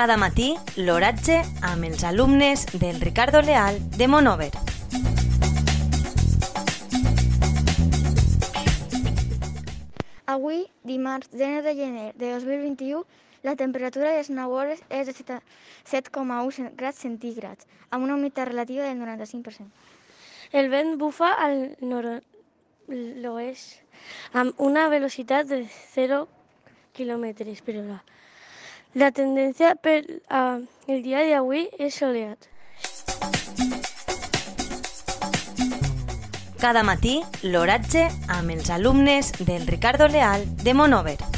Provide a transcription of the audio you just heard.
Cada matí, l'oratge amb els alumnes del Ricardo Leal de Monover. Avui, dimarts 19 de gener de 2021, la temperatura de les 9 hores és de 7,1 grads centígrads, amb una humitat relativa del 95%. El vent bufa al nord-oest amb una velocitat de 0 km per hora. La tendència per uh, el dia d'avui és soleat. Cada matí, l'oratge amb els alumnes del Ricardo Leal de Monover.